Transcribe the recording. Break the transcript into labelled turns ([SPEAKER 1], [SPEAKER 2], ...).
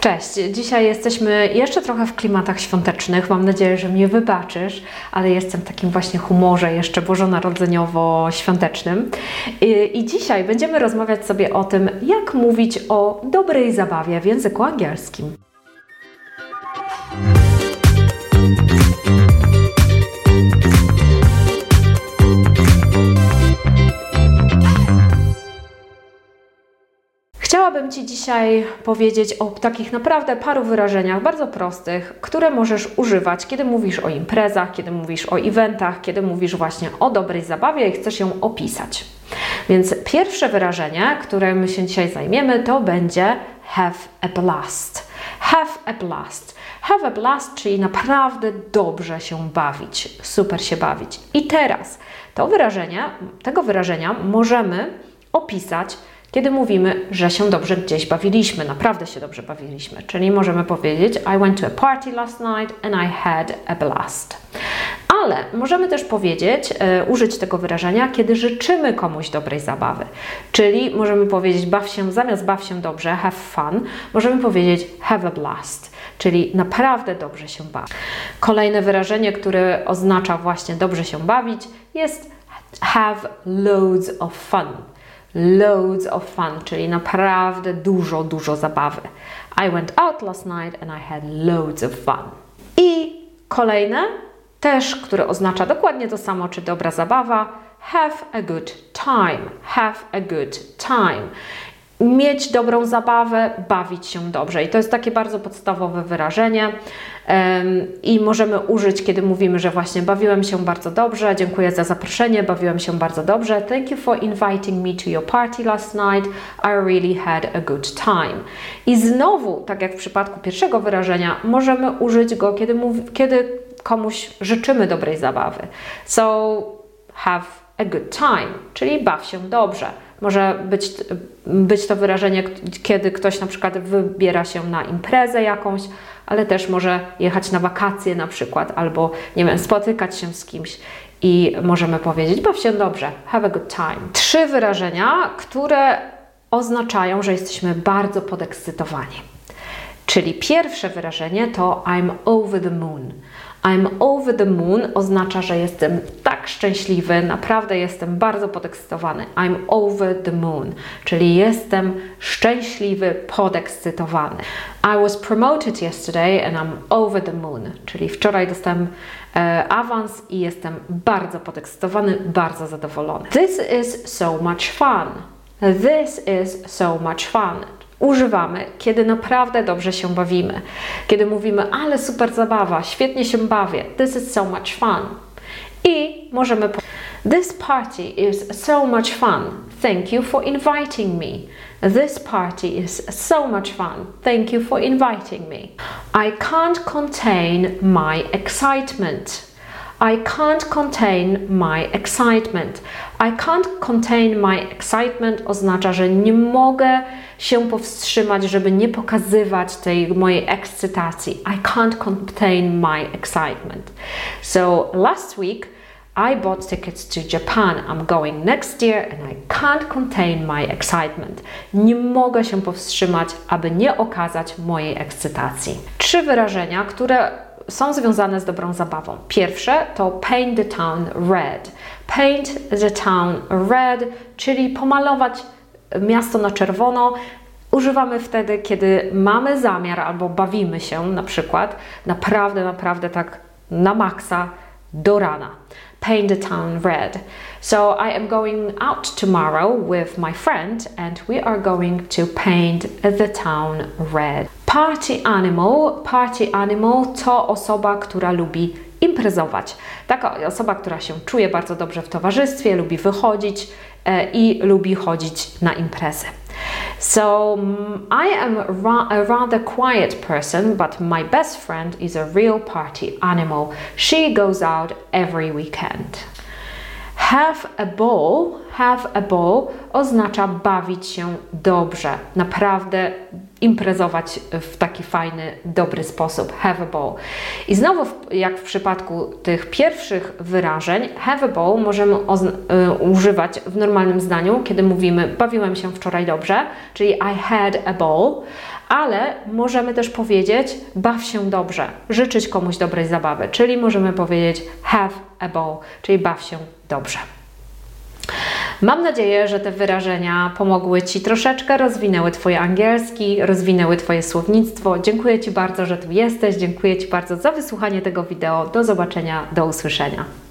[SPEAKER 1] Cześć, dzisiaj jesteśmy jeszcze trochę w klimatach świątecznych. Mam nadzieję, że mnie wybaczysz, ale jestem w takim właśnie humorze jeszcze bożonarodzeniowo-świątecznym. I, I dzisiaj będziemy rozmawiać sobie o tym, jak mówić o dobrej zabawie w języku angielskim. Ci dzisiaj powiedzieć o takich naprawdę paru wyrażeniach bardzo prostych, które możesz używać, kiedy mówisz o imprezach, kiedy mówisz o eventach, kiedy mówisz właśnie o dobrej zabawie i chcesz ją opisać. Więc pierwsze wyrażenie, którym się dzisiaj zajmiemy, to będzie have a blast. Have a blast. Have a blast, czyli naprawdę dobrze się bawić, super się bawić. I teraz to wyrażenie, tego wyrażenia możemy opisać kiedy mówimy, że się dobrze gdzieś bawiliśmy, naprawdę się dobrze bawiliśmy. Czyli możemy powiedzieć I went to a party last night and I had a blast. Ale możemy też powiedzieć, e, użyć tego wyrażenia, kiedy życzymy komuś dobrej zabawy. Czyli możemy powiedzieć baw się, zamiast baw się dobrze, have fun, możemy powiedzieć have a blast, czyli naprawdę dobrze się baw. Kolejne wyrażenie, które oznacza właśnie dobrze się bawić, jest have loads of fun loads of fun, czyli naprawdę dużo, dużo zabawy. I went out last night and I had loads of fun. I kolejne, też, które oznacza dokładnie to samo, czy dobra zabawa, have a good time, have a good time mieć dobrą zabawę, bawić się dobrze. I to jest takie bardzo podstawowe wyrażenie i możemy użyć, kiedy mówimy, że właśnie bawiłem się bardzo dobrze, dziękuję za zaproszenie, bawiłem się bardzo dobrze. Thank you for inviting me to your party last night. I really had a good time. I znowu, tak jak w przypadku pierwszego wyrażenia, możemy użyć go, kiedy, kiedy komuś życzymy dobrej zabawy. So, have a good time, czyli baw się dobrze. Może być, być to wyrażenie, kiedy ktoś na przykład wybiera się na imprezę jakąś, ale też może jechać na wakacje na przykład, albo nie wiem, spotykać się z kimś i możemy powiedzieć, baw się dobrze, have a good time. Trzy wyrażenia, które oznaczają, że jesteśmy bardzo podekscytowani. Czyli pierwsze wyrażenie to I'm over the moon. I'm over the moon oznacza, że jestem tak szczęśliwy, naprawdę jestem bardzo podekscytowany. I'm over the moon, czyli jestem szczęśliwy, podekscytowany. I was promoted yesterday and I'm over the moon, czyli wczoraj dostałem e, awans i jestem bardzo podekscytowany, bardzo zadowolony. This is so much fun. This is so much fun używamy, kiedy naprawdę dobrze się bawimy. Kiedy mówimy, ale super zabawa, świetnie się bawię, this is so much fun. I możemy This party is so much fun. Thank you for inviting me. This party is so much fun. Thank you for inviting me. I can't contain my excitement. I can't contain my excitement. I can't contain my excitement oznacza, że nie mogę się powstrzymać, żeby nie pokazywać tej mojej ekscytacji. I can't contain my excitement. So last week I bought tickets to Japan. I'm going next year and I can't contain my excitement. Nie mogę się powstrzymać, aby nie okazać mojej ekscytacji. Trzy wyrażenia, które są związane z dobrą zabawą. Pierwsze to paint the town red. Paint the town red, czyli pomalować miasto na czerwono. Używamy wtedy, kiedy mamy zamiar albo bawimy się na przykład naprawdę, naprawdę tak na maksa do rana. Paint the town red. So I am going out tomorrow with my friend and we are going to paint the town red. Party animal, party animal to osoba, która lubi imprezować. Taka osoba, która się czuje bardzo dobrze w towarzystwie, lubi wychodzić e, i lubi chodzić na imprezy. So mm, I am a rather quiet person, but my best friend is a real party animal. She goes out every weekend. Have a ball, have a ball oznacza bawić się dobrze, naprawdę imprezować w taki fajny, dobry sposób. Have a ball. I znowu, jak w przypadku tych pierwszych wyrażeń, have a ball możemy y, używać w normalnym zdaniu, kiedy mówimy bawiłem się wczoraj dobrze, czyli I had a ball, ale możemy też powiedzieć baw się dobrze, życzyć komuś dobrej zabawy, czyli możemy powiedzieć have a ball, czyli baw się dobrze. Mam nadzieję, że te wyrażenia pomogły Ci troszeczkę, rozwinęły Twoje angielski, rozwinęły Twoje słownictwo. Dziękuję Ci bardzo, że tu jesteś. Dziękuję Ci bardzo za wysłuchanie tego wideo. Do zobaczenia, do usłyszenia.